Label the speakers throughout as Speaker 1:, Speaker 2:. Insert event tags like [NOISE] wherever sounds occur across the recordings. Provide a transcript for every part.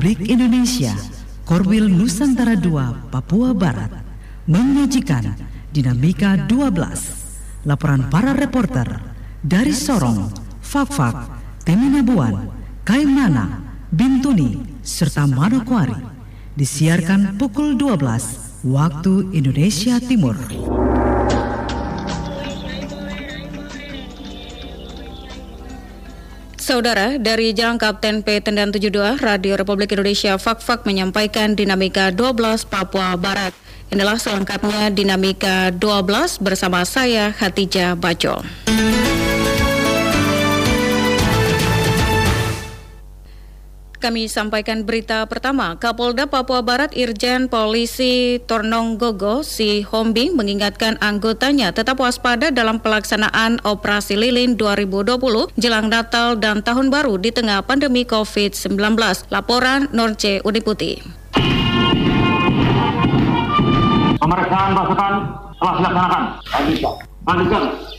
Speaker 1: Republik Indonesia, Korwil Nusantara II, Papua Barat, menyajikan Dinamika 12. Laporan para reporter dari Sorong, Fakfak, Teminabuan, Kaimana, Bintuni, serta Manokwari. Disiarkan pukul 12 waktu Indonesia Timur.
Speaker 2: Saudara, dari Jalan Kapten P Tendan 72, Radio Republik Indonesia Fak-Fak menyampaikan Dinamika 12 Papua Barat. Inilah selengkapnya Dinamika 12 bersama saya Hatijah Baco. Kami sampaikan berita pertama. Kapolda Papua Barat Irjen Polisi Tornong Gogo Si Hombing mengingatkan anggotanya tetap waspada dalam pelaksanaan Operasi Lilin 2020 jelang Natal dan Tahun Baru di tengah pandemi COVID-19. Laporan Norce Uniputi.
Speaker 3: Pemeriksaan pasukan telah dilaksanakan.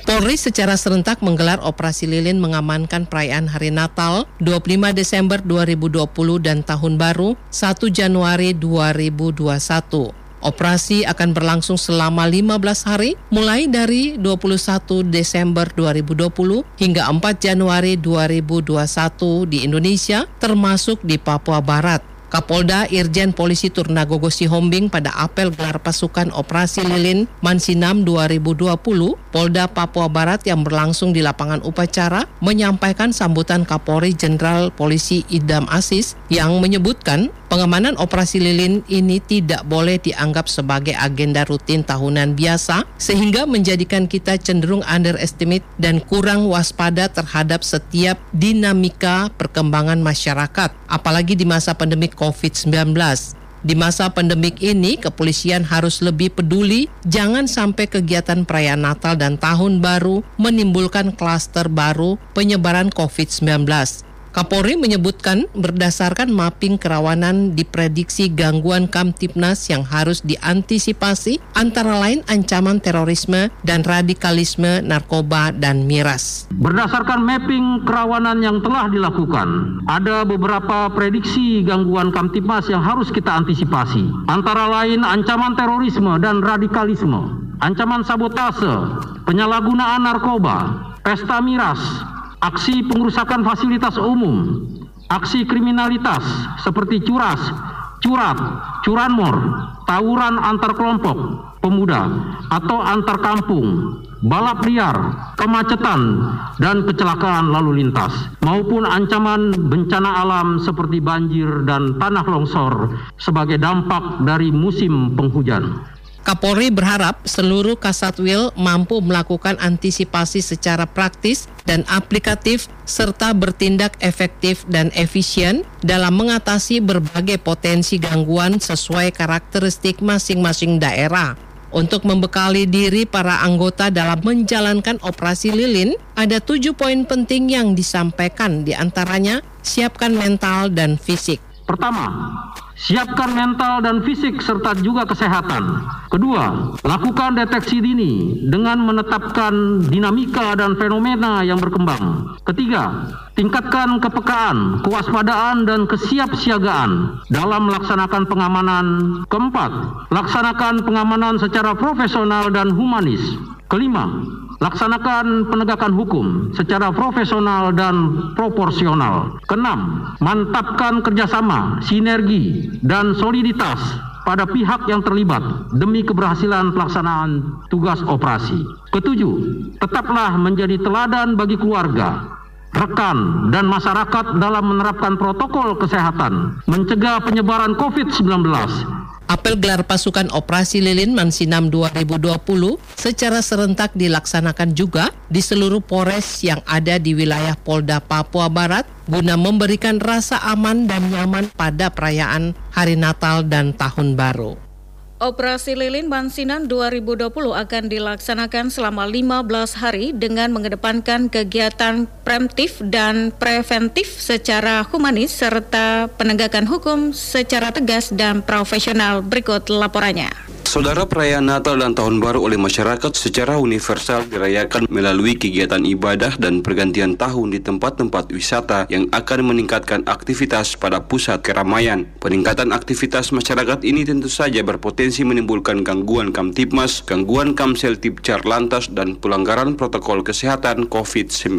Speaker 4: Polri secara serentak menggelar operasi lilin mengamankan perayaan Hari Natal 25 Desember 2020 dan Tahun Baru 1 Januari 2021. Operasi akan berlangsung selama 15 hari mulai dari 21 Desember 2020 hingga 4 Januari 2021 di Indonesia termasuk di Papua Barat. Kapolda Irjen Polisi Turnagogo Sihombing pada apel gelar pasukan Operasi Lilin Mansinam 2020, Polda Papua Barat yang berlangsung di lapangan upacara menyampaikan sambutan Kapolri Jenderal Polisi Idam Asis yang menyebutkan Pengamanan operasi lilin ini tidak boleh dianggap sebagai agenda rutin tahunan biasa sehingga menjadikan kita cenderung underestimate dan kurang waspada terhadap setiap dinamika perkembangan masyarakat apalagi di masa pandemi COVID-19. Di masa pandemik ini, kepolisian harus lebih peduli jangan sampai kegiatan perayaan Natal dan Tahun Baru menimbulkan klaster baru penyebaran COVID-19. Kapolri menyebutkan berdasarkan mapping kerawanan diprediksi gangguan Kamtipnas yang harus diantisipasi antara lain ancaman terorisme dan radikalisme narkoba dan miras.
Speaker 3: Berdasarkan mapping kerawanan yang telah dilakukan, ada beberapa prediksi gangguan Kamtipmas yang harus kita antisipasi. Antara lain ancaman terorisme dan radikalisme, ancaman sabotase, penyalahgunaan narkoba, pesta miras, aksi pengerusakan fasilitas umum, aksi kriminalitas seperti curas, curat, curanmor, tawuran antar kelompok pemuda atau antar kampung, balap liar, kemacetan, dan kecelakaan lalu lintas, maupun ancaman bencana alam seperti banjir dan tanah longsor sebagai dampak dari musim penghujan.
Speaker 4: Kapolri berharap seluruh Kasatwil mampu melakukan antisipasi secara praktis dan aplikatif serta bertindak efektif dan efisien dalam mengatasi berbagai potensi gangguan sesuai karakteristik masing-masing daerah. Untuk membekali diri para anggota dalam menjalankan operasi lilin, ada tujuh poin penting yang disampaikan di antaranya siapkan mental dan fisik.
Speaker 3: Pertama, siapkan mental dan fisik serta juga kesehatan. Kedua, lakukan deteksi dini dengan menetapkan dinamika dan fenomena yang berkembang. Ketiga, tingkatkan kepekaan, kewaspadaan dan kesiapsiagaan dalam melaksanakan pengamanan. Keempat, laksanakan pengamanan secara profesional dan humanis. Kelima, laksanakan penegakan hukum secara profesional dan proporsional. Keenam, mantapkan kerjasama, sinergi, dan soliditas pada pihak yang terlibat demi keberhasilan pelaksanaan tugas operasi. Ketujuh, tetaplah menjadi teladan bagi keluarga, rekan, dan masyarakat dalam menerapkan protokol kesehatan, mencegah penyebaran COVID-19,
Speaker 4: Apel gelar pasukan Operasi Lilin Mansinam 2020 secara serentak dilaksanakan juga di seluruh Polres yang ada di wilayah Polda Papua Barat guna memberikan rasa aman dan nyaman pada perayaan Hari Natal dan Tahun Baru.
Speaker 2: Operasi Lilin Mansinan 2020 akan dilaksanakan selama 15 hari dengan mengedepankan kegiatan preventif dan preventif secara humanis serta penegakan hukum secara tegas dan profesional. Berikut laporannya.
Speaker 5: Saudara perayaan Natal dan Tahun Baru oleh masyarakat secara universal dirayakan melalui kegiatan ibadah dan pergantian tahun di tempat-tempat wisata yang akan meningkatkan aktivitas pada pusat keramaian. Peningkatan aktivitas masyarakat ini tentu saja berpotensi menimbulkan gangguan Kamtipmas, gangguan Kamsel Tipcar Lantas, dan pelanggaran protokol kesehatan COVID-19.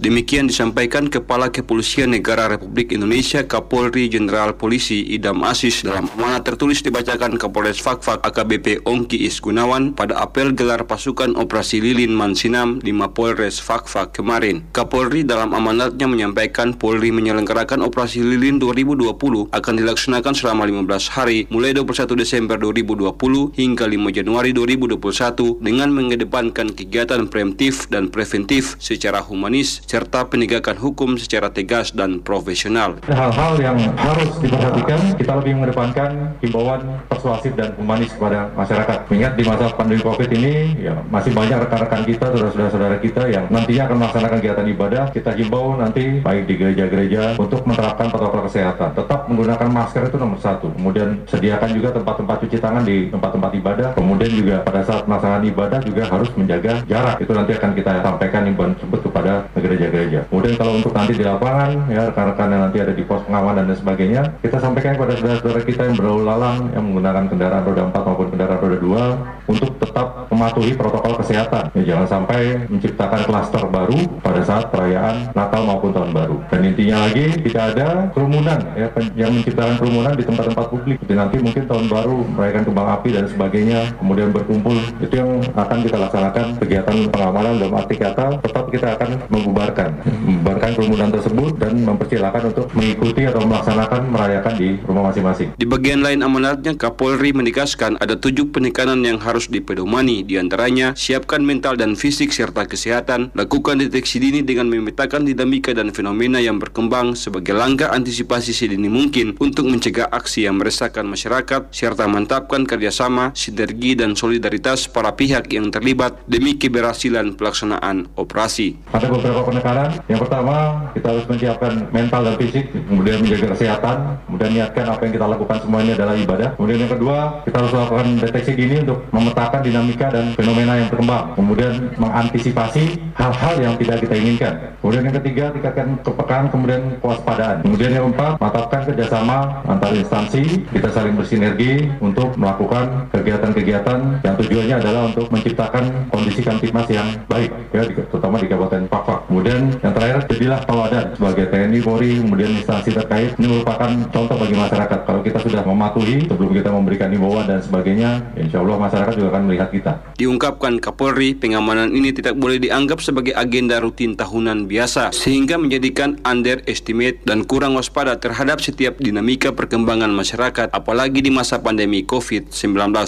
Speaker 5: Demikian disampaikan Kepala Kepolisian Negara Republik Indonesia Kapolri Jenderal Polisi Idam Asis dalam amanat tertulis dibacakan Kapolres Fakfak AKBP Ongki Isgunawan pada apel gelar pasukan operasi Lilin Mansinam di Mapolres Fakfak kemarin. Kapolri dalam amanatnya menyampaikan Polri menyelenggarakan operasi Lilin 2020 akan dilaksanakan selama 15 hari mulai 21 Desember 2020 hingga 5 Januari 2021 dengan mengedepankan kegiatan preemptif dan preventif secara humanis serta penegakan hukum secara tegas dan profesional.
Speaker 6: Hal-hal yang harus diperhatikan, kita lebih mengedepankan himbauan persuasif dan humanis masyarakat. Mengingat di masa pandemi COVID ini, ya masih banyak rekan-rekan kita, saudara-saudara kita yang nantinya akan melaksanakan kegiatan ibadah. Kita himbau nanti baik di gereja-gereja untuk menerapkan protokol kesehatan. Tetap menggunakan masker itu nomor satu. Kemudian sediakan juga tempat-tempat cuci tangan di tempat-tempat ibadah. Kemudian juga pada saat melaksanakan ibadah juga harus menjaga jarak. Itu nanti akan kita sampaikan imbauan tersebut kepada gereja-gereja. Kemudian kalau untuk nanti di lapangan, ya rekan-rekan yang nanti ada di pos pengamanan dan sebagainya, kita sampaikan kepada saudara-saudara kita yang berlalu lalang yang menggunakan kendaraan roda 4 maupun kendaraan roda 2 untuk tetap mematuhi protokol kesehatan. Ya, jangan sampai menciptakan klaster baru pada saat perayaan Natal maupun Tahun Baru. Dan intinya lagi tidak ada kerumunan ya, yang menciptakan kerumunan di tempat-tempat publik. Jadi nanti mungkin Tahun Baru merayakan kembang api dan sebagainya, kemudian berkumpul itu yang akan kita laksanakan kegiatan pengamanan dalam arti kata tetap kita akan membubarkan, membubarkan kerumunan tersebut dan mempersilahkan untuk mengikuti atau melaksanakan merayakan di rumah masing-masing.
Speaker 5: Di bagian lain amanatnya, Kapolri menegaskan ada tujuh penekanan yang harus dipedomani, di antaranya siapkan mental dan fisik serta kesehatan, lakukan deteksi dini dengan memetakan dinamika dan fenomena yang berkembang sebagai langkah antisipasi sedini mungkin untuk mencegah aksi yang meresahkan masyarakat, serta mantapkan kerjasama, sinergi, dan solidaritas para pihak yang terlibat demi keberhasilan pelaksanaan operasi.
Speaker 6: Ada beberapa penekanan. Yang pertama, kita harus menyiapkan mental dan fisik, kemudian menjaga kesehatan, kemudian niatkan apa yang kita lakukan semuanya adalah ibadah. Kemudian yang kedua, kita harus lakukan deteksi dini untuk memetakan dinamika dan fenomena yang berkembang. Kemudian mengantisipasi hal-hal yang tidak kita inginkan. Kemudian yang ketiga, tingkatkan kepekaan, kemudian kewaspadaan. Kemudian yang keempat, mantapkan kerjasama antar instansi, kita saling bersinergi untuk melakukan kegiatan-kegiatan yang tujuannya adalah untuk menciptakan kondisi kamtipmas yang baik, ya, terutama di Kabupaten Pakpak. Kemudian terakhir, jadilah tawadan sebagai TNI, Polri, kemudian instansi terkait. Ini merupakan contoh bagi masyarakat. Kalau kita sudah mematuhi sebelum kita memberikan himbauan dan sebagainya, ya insya Allah masyarakat juga akan melihat kita.
Speaker 5: Diungkapkan Kapolri, pengamanan ini tidak boleh dianggap sebagai agenda rutin tahunan biasa, sehingga menjadikan underestimate dan kurang waspada terhadap setiap dinamika perkembangan masyarakat, apalagi di masa pandemi COVID-19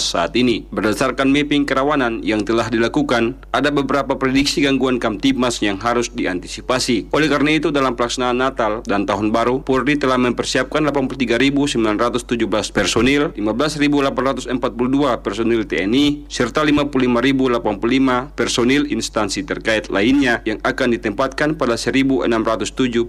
Speaker 5: saat ini. Berdasarkan mapping kerawanan yang telah dilakukan, ada beberapa prediksi gangguan Kamtipmas yang harus diantisipasi. Oleh karena itu, dalam pelaksanaan Natal dan Tahun Baru, Polri telah mempersiapkan 83.917 personil, 15.842 personil TNI, serta 55.085 personil instansi terkait lainnya yang akan ditempatkan pada 1.607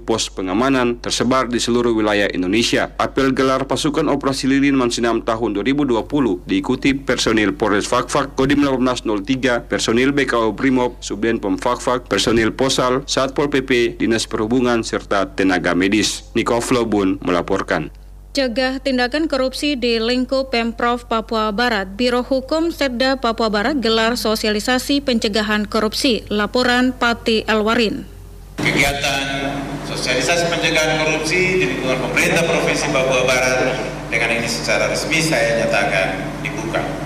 Speaker 5: pos pengamanan tersebar di seluruh wilayah Indonesia. Apel gelar pasukan operasi lilin Mansinam tahun 2020 diikuti personil Polres Fakfak, Kodim 1803, personil BKO Brimob, Subden Pom Fakfak, personil Posal, Satpol PP, Dinas Perhubungan, serta tenaga medis. Niko Flobun melaporkan.
Speaker 2: Cegah tindakan korupsi di lingkup Pemprov Papua Barat, Biro Hukum Setda Papua Barat gelar sosialisasi pencegahan korupsi. Laporan Pati Elwarin.
Speaker 7: Kegiatan sosialisasi pencegahan korupsi di lingkungan pemerintah Provinsi Papua Barat dengan ini secara resmi saya nyatakan dibuka.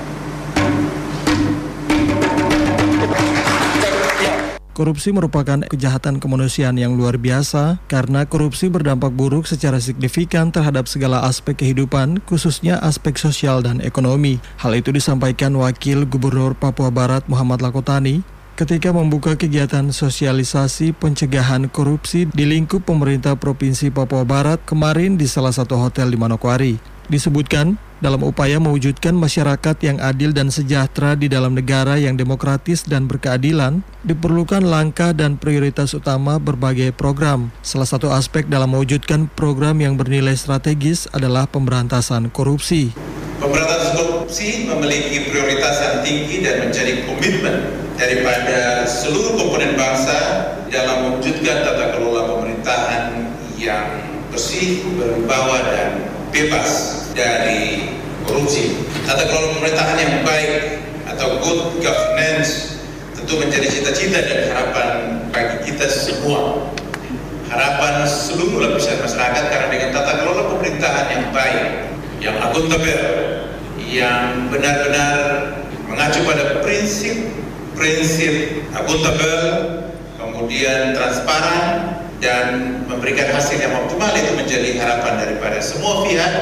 Speaker 8: Korupsi merupakan kejahatan kemanusiaan yang luar biasa karena korupsi berdampak buruk secara signifikan terhadap segala aspek kehidupan, khususnya aspek sosial dan ekonomi. Hal itu disampaikan Wakil Gubernur Papua Barat Muhammad Lakotani ketika membuka kegiatan sosialisasi pencegahan korupsi di lingkup pemerintah Provinsi Papua Barat kemarin di salah satu hotel di Manokwari. Disebutkan, dalam upaya mewujudkan masyarakat yang adil dan sejahtera di dalam negara yang demokratis dan berkeadilan, diperlukan langkah dan prioritas utama berbagai program. Salah satu aspek dalam mewujudkan program yang bernilai strategis adalah pemberantasan korupsi.
Speaker 7: Pemberantasan korupsi memiliki prioritas yang tinggi dan menjadi komitmen daripada seluruh komponen bangsa dalam mewujudkan tata kelola pemerintahan yang bersih, berwibawa dan bebas dari korupsi. Tata kelola pemerintahan yang baik atau good governance tentu menjadi cita-cita dan harapan bagi kita semua. Harapan seluruh lapisan masyarakat karena dengan tata kelola pemerintahan yang baik, yang akuntabel, yang benar-benar mengacu pada prinsip-prinsip akuntabel, kemudian transparan dan memberikan hasil yang optimal itu menjadi harapan daripada semua pihak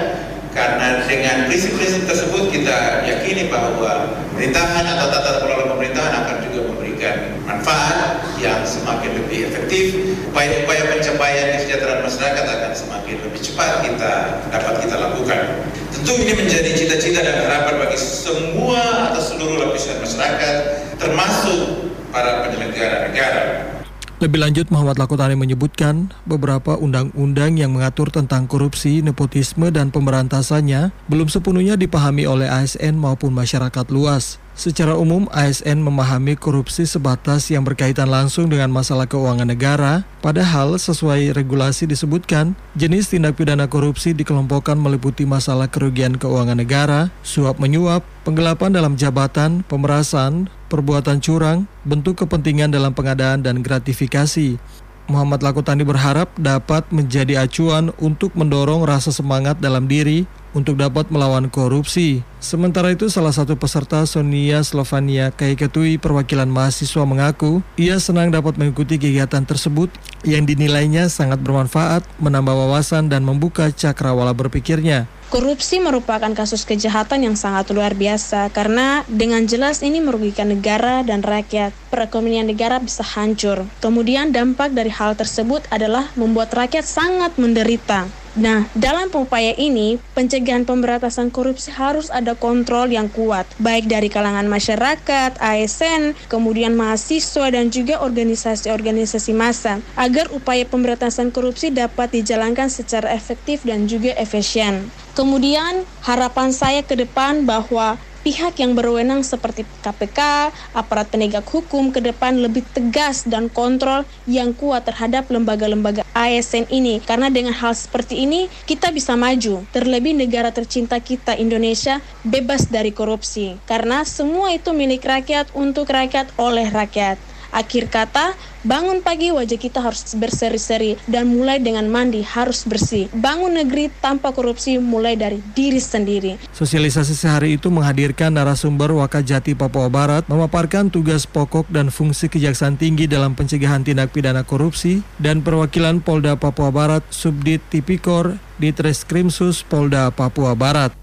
Speaker 7: karena dengan prinsip-prinsip tersebut kita yakini bahwa pemerintahan atau tata kelola pemerintahan akan juga memberikan manfaat yang semakin lebih efektif. Upaya-upaya pencapaian kesejahteraan masyarakat akan semakin lebih cepat kita dapat kita lakukan. Tentu ini menjadi cita-cita dan harapan bagi semua atau seluruh lapisan masyarakat termasuk para penyelenggara negara
Speaker 8: lebih lanjut, Muhammad Lakotani menyebutkan beberapa undang-undang yang mengatur tentang korupsi, nepotisme, dan pemberantasannya belum sepenuhnya dipahami oleh ASN maupun masyarakat luas. Secara umum, ASN memahami korupsi sebatas yang berkaitan langsung dengan masalah keuangan negara, padahal sesuai regulasi disebutkan, jenis tindak pidana korupsi dikelompokkan meliputi masalah kerugian keuangan negara, suap menyuap, penggelapan dalam jabatan, pemerasan, perbuatan curang, bentuk kepentingan dalam pengadaan dan gratifikasi. Muhammad Lakutani berharap dapat menjadi acuan untuk mendorong rasa semangat dalam diri untuk dapat melawan korupsi. Sementara itu, salah satu peserta Sonia Slovania Kaiketui perwakilan mahasiswa mengaku ia senang dapat mengikuti kegiatan tersebut yang dinilainya sangat bermanfaat, menambah wawasan dan membuka cakrawala berpikirnya.
Speaker 9: Korupsi merupakan kasus kejahatan yang sangat luar biasa karena dengan jelas ini merugikan negara dan rakyat. Perekonomian negara bisa hancur. Kemudian dampak dari hal tersebut adalah membuat rakyat sangat menderita. Nah, dalam upaya ini, pencegahan pemberantasan korupsi harus ada kontrol yang kuat, baik dari kalangan masyarakat, ASN, kemudian mahasiswa, dan juga organisasi-organisasi massa, agar upaya pemberantasan korupsi dapat dijalankan secara efektif dan juga efisien. Kemudian, harapan saya ke depan bahwa pihak yang berwenang seperti KPK, aparat penegak hukum ke depan lebih tegas dan kontrol yang kuat terhadap lembaga-lembaga ASN ini. Karena dengan hal seperti ini kita bisa maju. Terlebih negara tercinta kita Indonesia bebas dari korupsi. Karena semua itu milik rakyat untuk rakyat oleh rakyat. Akhir kata, bangun pagi wajah kita harus berseri-seri dan mulai dengan mandi harus bersih. Bangun negeri tanpa korupsi mulai dari diri sendiri.
Speaker 8: Sosialisasi sehari itu menghadirkan narasumber Wakajati Papua Barat memaparkan tugas pokok dan fungsi Kejaksaan Tinggi dalam pencegahan tindak pidana korupsi dan perwakilan Polda Papua Barat Subdit Tipikor di Treskrimsus Polda Papua Barat.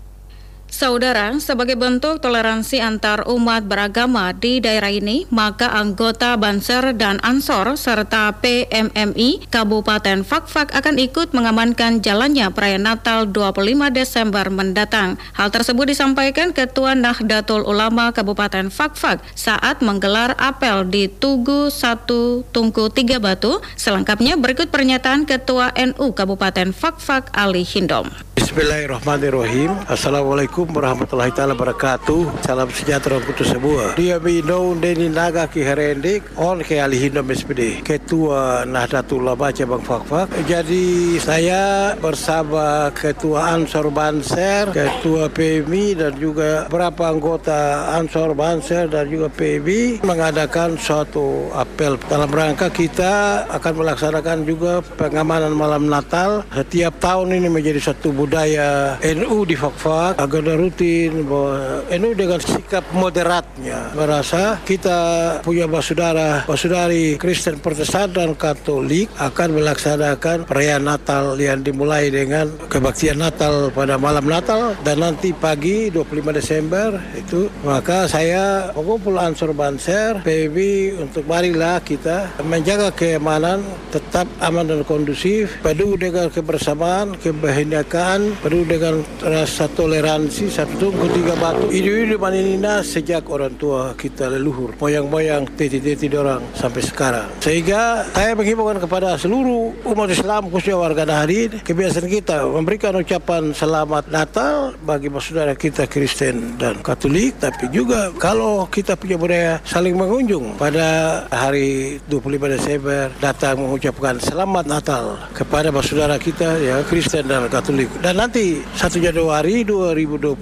Speaker 2: Saudara, sebagai bentuk toleransi antar umat beragama di daerah ini, maka anggota Banser dan Ansor serta PMMI Kabupaten Fakfak akan ikut mengamankan jalannya perayaan Natal 25 Desember mendatang. Hal tersebut disampaikan Ketua Nahdlatul Ulama Kabupaten Fakfak saat menggelar apel di Tugu 1 Tungku Tiga Batu. Selengkapnya berikut pernyataan Ketua NU Kabupaten Fakfak Ali Hindom.
Speaker 10: Bismillahirrahmanirrahim. Assalamualaikum warahmatullahi taala wabarakatuh. Salam sejahtera untuk semua. Dia bino deni naga ki herendik on ke alihindo SPD. Ketua Nahdlatul Ulama cabang Fakfak. Jadi saya bersama Ketua Ansor Banser, Ketua PMI dan juga beberapa anggota Ansor Banser dan juga PMI mengadakan suatu apel dalam rangka kita akan melaksanakan juga pengamanan malam Natal. Setiap tahun ini menjadi satu budaya budaya NU di Fakfak agar rutin bahwa NU dengan sikap moderatnya. Merasa kita punya basudara basudari Kristen Protestan dan Katolik akan melaksanakan perayaan Natal yang dimulai dengan kebaktian Natal pada malam Natal dan nanti pagi 25 Desember itu. Maka saya mengumpul Ansur Banser PB untuk marilah kita menjaga keamanan tetap aman dan kondusif penuh dengan kebersamaan kebahagiaan penuh dengan rasa toleransi, satu tunggu tiga batu. Ide-ide maninina sejak orang tua kita leluhur, moyang-moyang, titi-titi orang sampai sekarang. Sehingga saya menghimbaukan kepada seluruh umat Islam, khususnya warga Nahrin, kebiasaan kita memberikan ucapan selamat Natal bagi saudara kita Kristen dan Katolik, tapi juga kalau kita punya budaya saling mengunjung pada hari 25 Desember datang mengucapkan selamat Natal kepada saudara kita ya Kristen dan Katolik. Dan nanti 1 Januari 2021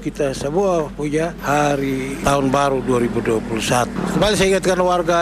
Speaker 10: kita semua punya hari tahun baru 2021. Kembali saya ingatkan warga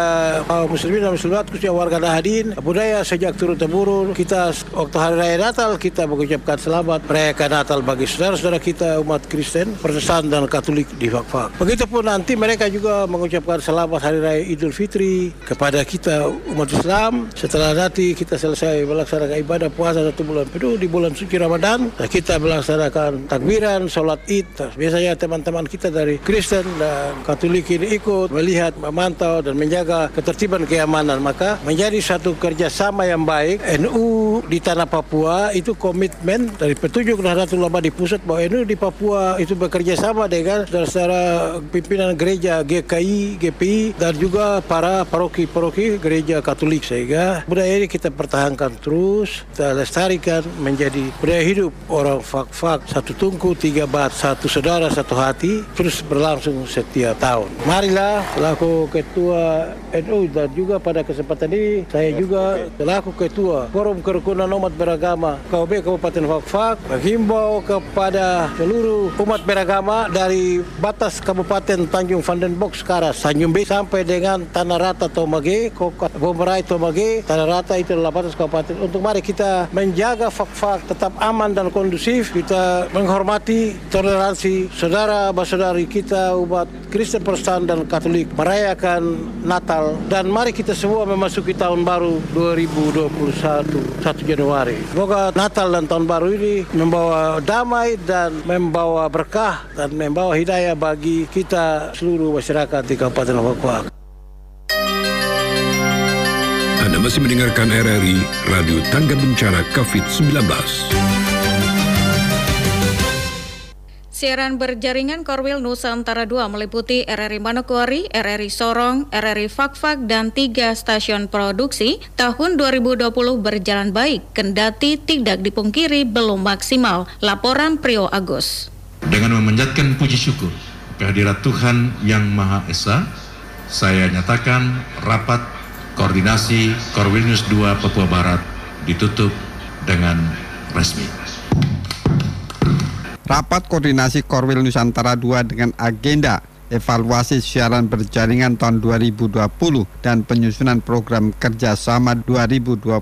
Speaker 10: muslimin dan muslimat khususnya warga Nahadin budaya sejak turun temurun kita waktu hari raya Natal kita mengucapkan selamat merayakan Natal bagi saudara-saudara kita umat Kristen, Protestan dan Katolik di Fakfak. Begitupun nanti mereka juga mengucapkan selamat hari raya Idul Fitri kepada kita umat Islam setelah nanti kita selesai melaksanakan ibadah puasa satu bulan penuh di bulan suci Ramadan kita melaksanakan takbiran, sholat id. Biasanya teman-teman kita dari Kristen dan Katolik ini ikut melihat, memantau dan menjaga ketertiban keamanan. Maka menjadi satu kerjasama yang baik. NU di tanah Papua itu komitmen dari petunjuk Nahdlatul Ulama di pusat bahwa NU di Papua itu bekerja sama dengan saudara pimpinan gereja GKI, GPI dan juga para paroki-paroki gereja Katolik sehingga budaya ini kita pertahankan terus, kita lestarikan menjadi budaya hidup orang fak-fak satu tungku tiga bat satu saudara satu hati terus berlangsung setiap tahun. Marilah selaku ketua NU dan juga pada kesempatan ini saya juga selaku ketua Forum Kerukunan Umat Beragama KOB Kabupaten Fakfak menghimbau kepada seluruh umat beragama dari batas Kabupaten Tanjung Vandenbos Karas Tanjung B sampai dengan Tanah Rata Tomage, Bomerai Tomage, Tanah Rata itu adalah batas kabupaten. Untuk mari kita menjaga fak-fak tetap aman dan kondusif, kita menghormati toleransi saudara saudari kita umat Kristen Protestan dan Katolik merayakan Natal dan mari kita semua memasuki tahun baru 2021 1 Januari. Semoga Natal dan tahun baru ini membawa damai dan membawa berkah dan membawa hidayah bagi kita seluruh masyarakat di Kabupaten Papua.
Speaker 11: Anda masih mendengarkan RRI Radio Tangga Bencana COVID-19.
Speaker 2: Siaran berjaringan Korwil Nusantara 2 meliputi RRI Manokwari, RRI Sorong, RRI Fakfak, dan tiga stasiun produksi. Tahun 2020 berjalan baik, kendati tidak dipungkiri belum maksimal. Laporan Prio Agus.
Speaker 12: Dengan memanjatkan puji syukur kehadirat Tuhan Yang Maha Esa, saya nyatakan rapat koordinasi Korwil News 2 Papua Barat ditutup dengan resmi.
Speaker 13: Rapat koordinasi Korwil Nusantara 2 dengan agenda evaluasi siaran berjaringan tahun 2020 dan penyusunan program kerjasama 2021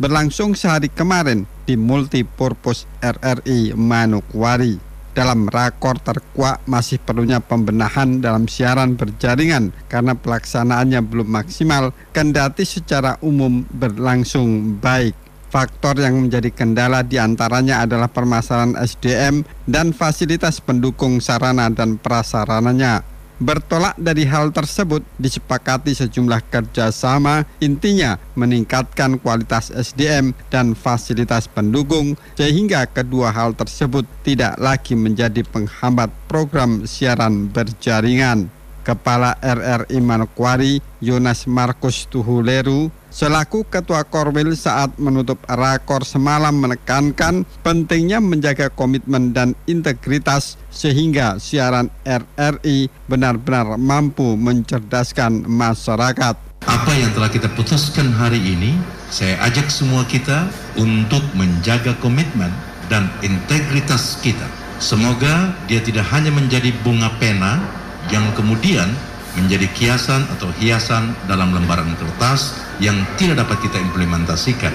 Speaker 13: berlangsung sehari kemarin di Multipurpose RRI Manokwari. Dalam rakor terkuak masih perlunya pembenahan dalam siaran berjaringan karena pelaksanaannya belum maksimal, kendati secara umum berlangsung baik. Faktor yang menjadi kendala di antaranya adalah permasalahan SDM dan fasilitas pendukung sarana dan prasarananya. Bertolak dari hal tersebut, disepakati sejumlah kerjasama, intinya meningkatkan kualitas SDM dan fasilitas pendukung, sehingga kedua hal tersebut tidak lagi menjadi penghambat program siaran berjaringan. Kepala RRI Manokwari, Yonas Markus Tuhuleru, selaku Ketua Korwil saat menutup rakor semalam menekankan pentingnya menjaga komitmen dan integritas sehingga siaran RRI benar-benar mampu mencerdaskan masyarakat.
Speaker 12: Apa yang telah kita putuskan hari ini, saya ajak semua kita untuk menjaga komitmen dan integritas kita. Semoga dia tidak hanya menjadi bunga pena yang kemudian menjadi kiasan atau hiasan dalam lembaran kertas yang tidak dapat kita implementasikan.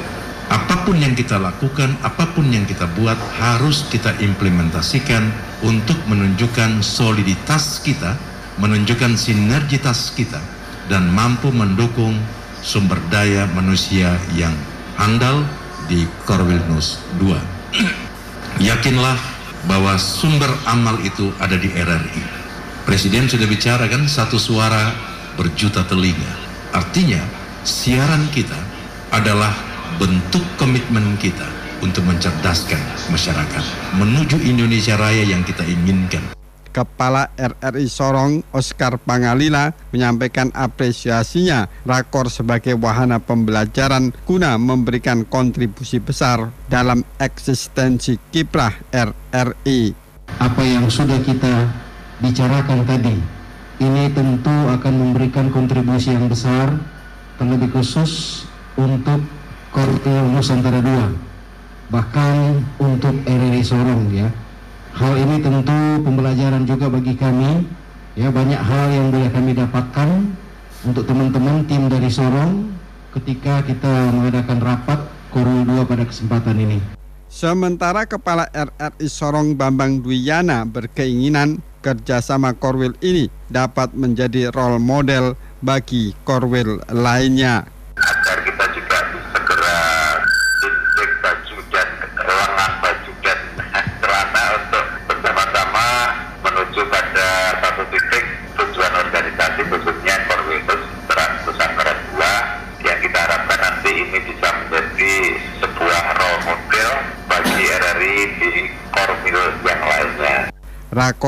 Speaker 12: Apa pun yang kita lakukan, apa pun yang kita buat harus kita implementasikan untuk menunjukkan soliditas kita, menunjukkan sinergitas kita, dan mampu mendukung sumber daya manusia yang handal di Korwilnus 2. [CLEARS THROAT] Yakinlah bahwa sumber amal itu ada di RRI. Presiden sudah bicara kan satu suara berjuta telinga. Artinya siaran kita adalah bentuk komitmen kita untuk mencerdaskan masyarakat menuju Indonesia Raya yang kita inginkan.
Speaker 13: Kepala RRI Sorong Oscar Pangalila menyampaikan apresiasinya rakor sebagai wahana pembelajaran guna memberikan kontribusi besar dalam eksistensi kiprah RRI.
Speaker 14: Apa yang sudah kita bicarakan tadi ini tentu akan memberikan kontribusi yang besar terlebih khusus untuk Kortil Nusantara II bahkan untuk RRI Sorong ya Hal ini tentu pembelajaran juga bagi kami. Ya banyak hal yang boleh kami dapatkan untuk teman-teman tim dari Sorong ketika kita mengadakan rapat Korul 2 pada kesempatan ini.
Speaker 13: Sementara Kepala RRI Sorong Bambang Dwiyana berkeinginan kerjasama Korwil ini dapat menjadi role model bagi Korwil lainnya.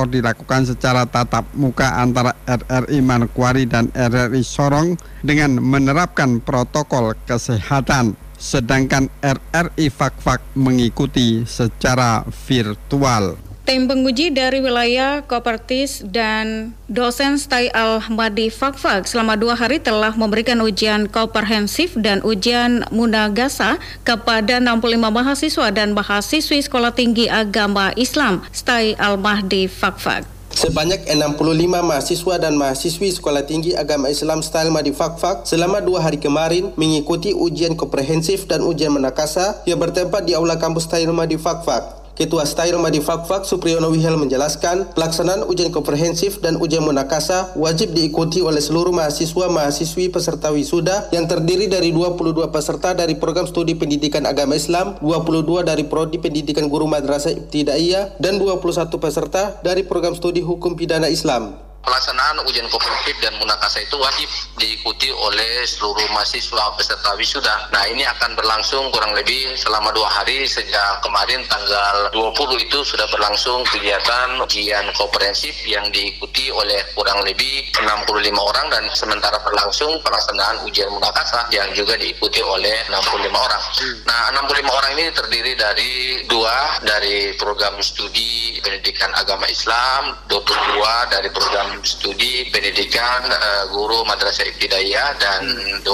Speaker 13: Dilakukan secara tatap muka antara RRI Manokwari dan RRI Sorong dengan menerapkan protokol kesehatan. Sedangkan RRI Fakfak mengikuti secara virtual.
Speaker 2: Tim penguji dari wilayah Kopertis dan dosen Stai Al-Hmadi Fakfak selama dua hari telah memberikan ujian komprehensif dan ujian munagasa kepada 65 mahasiswa dan mahasiswi Sekolah Tinggi Agama Islam Stai Al-Mahdi Fakfak.
Speaker 15: Sebanyak 65 mahasiswa dan mahasiswi Sekolah Tinggi Agama Islam Style Madi Fakfak selama dua hari kemarin mengikuti ujian komprehensif dan ujian menakasa yang bertempat di Aula Kampus Style Madi Fakfak. Ketua Style Madi Fakfak Supriyono Wihel menjelaskan pelaksanaan ujian komprehensif dan ujian munakasa wajib diikuti oleh seluruh mahasiswa mahasiswi peserta wisuda yang terdiri dari 22 peserta dari program studi pendidikan agama Islam, 22 dari prodi pendidikan guru madrasah ibtidaiyah dan 21 peserta dari program studi hukum pidana Islam.
Speaker 16: Pelaksanaan ujian komprehensif dan munakasa itu wajib diikuti oleh seluruh mahasiswa peserta wisuda. Nah ini akan berlangsung kurang lebih selama dua hari sejak kemarin tanggal 20 itu sudah berlangsung kegiatan ujian komprehensif yang diikuti oleh kurang lebih 65 orang dan sementara berlangsung pelaksanaan ujian munakasa yang juga diikuti oleh 65 orang. Nah 65 orang ini terdiri dari dua dari program studi pendidikan agama Islam, 22 dari program studi pendidikan uh, guru madrasah ibtidaiyah dan 21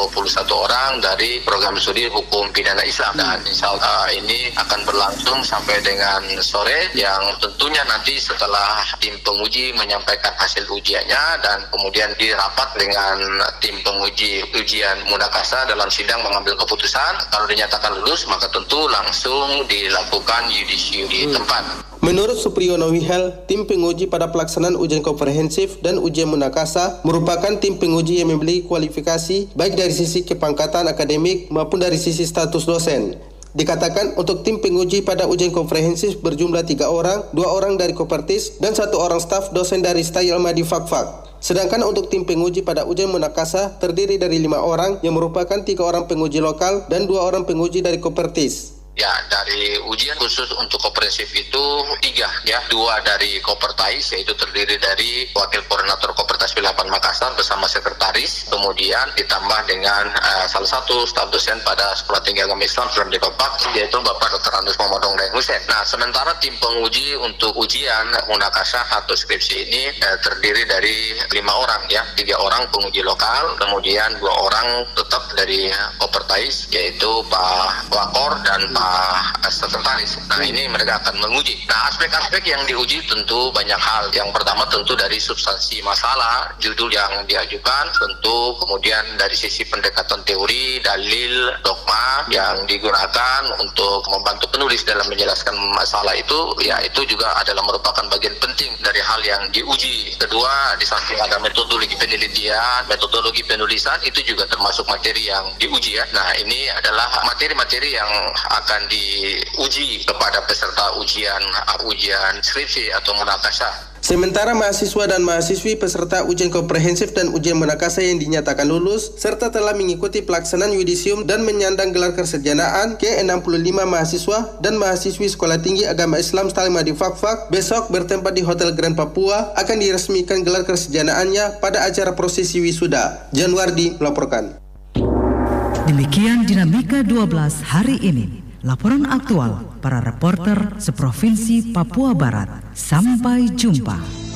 Speaker 16: orang dari program studi hukum pidana Islam. Dan insya Allah ini akan berlangsung sampai dengan sore yang tentunya nanti setelah tim penguji menyampaikan hasil ujiannya dan kemudian dirapat dengan tim penguji ujian munakasa dalam sidang mengambil keputusan. Kalau dinyatakan lulus maka tentu langsung dilakukan yudisiu di tempat.
Speaker 15: Menurut Supriyono Wihel, tim penguji pada pelaksanaan ujian komprehensif dan ujian munakasa merupakan tim penguji yang memiliki kualifikasi baik dari sisi kepangkatan akademik maupun dari sisi status dosen. Dikatakan untuk tim penguji pada ujian komprehensif berjumlah tiga orang, dua orang dari Kopertis dan satu orang staf dosen dari Stayel Madi Fakfak. Sedangkan untuk tim penguji pada ujian munakasa terdiri dari lima orang yang merupakan tiga orang penguji lokal dan dua orang penguji dari Kopertis.
Speaker 16: Ya, dari ujian khusus untuk komprehensif itu tiga ya. Dua dari Kopertais, yaitu terdiri dari Wakil Koordinator Kopertais Wilayah Makassar bersama Sekretaris. Kemudian ditambah dengan uh, salah satu staf dosen pada Sekolah Tinggi Agama Islam Suram Dekopak, yaitu Bapak Dr. Andus Momodong dan Hussein. Nah, sementara tim penguji untuk ujian munakasah atau skripsi ini uh, terdiri dari lima orang ya. Tiga orang penguji lokal, kemudian dua orang tetap dari Kopertais, yaitu Pak Wakor dan Pak sekretaris. Nah ini mereka akan menguji. Nah aspek-aspek yang diuji tentu banyak hal. Yang pertama tentu dari substansi masalah, judul yang diajukan, tentu kemudian dari sisi pendekatan teori, dalil, dogma yang digunakan untuk membantu penulis dalam menjelaskan masalah itu, ya itu juga adalah merupakan bagian penting dari hal yang diuji. Kedua, di samping ada metodologi penelitian, metodologi penulisan itu juga termasuk materi yang diuji ya. Nah ini adalah materi-materi yang akan akan diuji kepada peserta ujian ujian skripsi atau munakasah.
Speaker 15: Sementara mahasiswa dan mahasiswi peserta ujian komprehensif dan ujian menakasa yang dinyatakan lulus, serta telah mengikuti pelaksanaan yudisium dan menyandang gelar kesarjanaan ke 65 mahasiswa dan mahasiswi Sekolah Tinggi Agama Islam Stalima di Fakfak besok bertempat di Hotel Grand Papua akan diresmikan gelar kesarjanaannya pada acara prosesi wisuda. Januardi melaporkan.
Speaker 1: Demikian dinamika 12 hari ini. Laporan aktual para reporter seprovinsi Papua Barat. Sampai jumpa.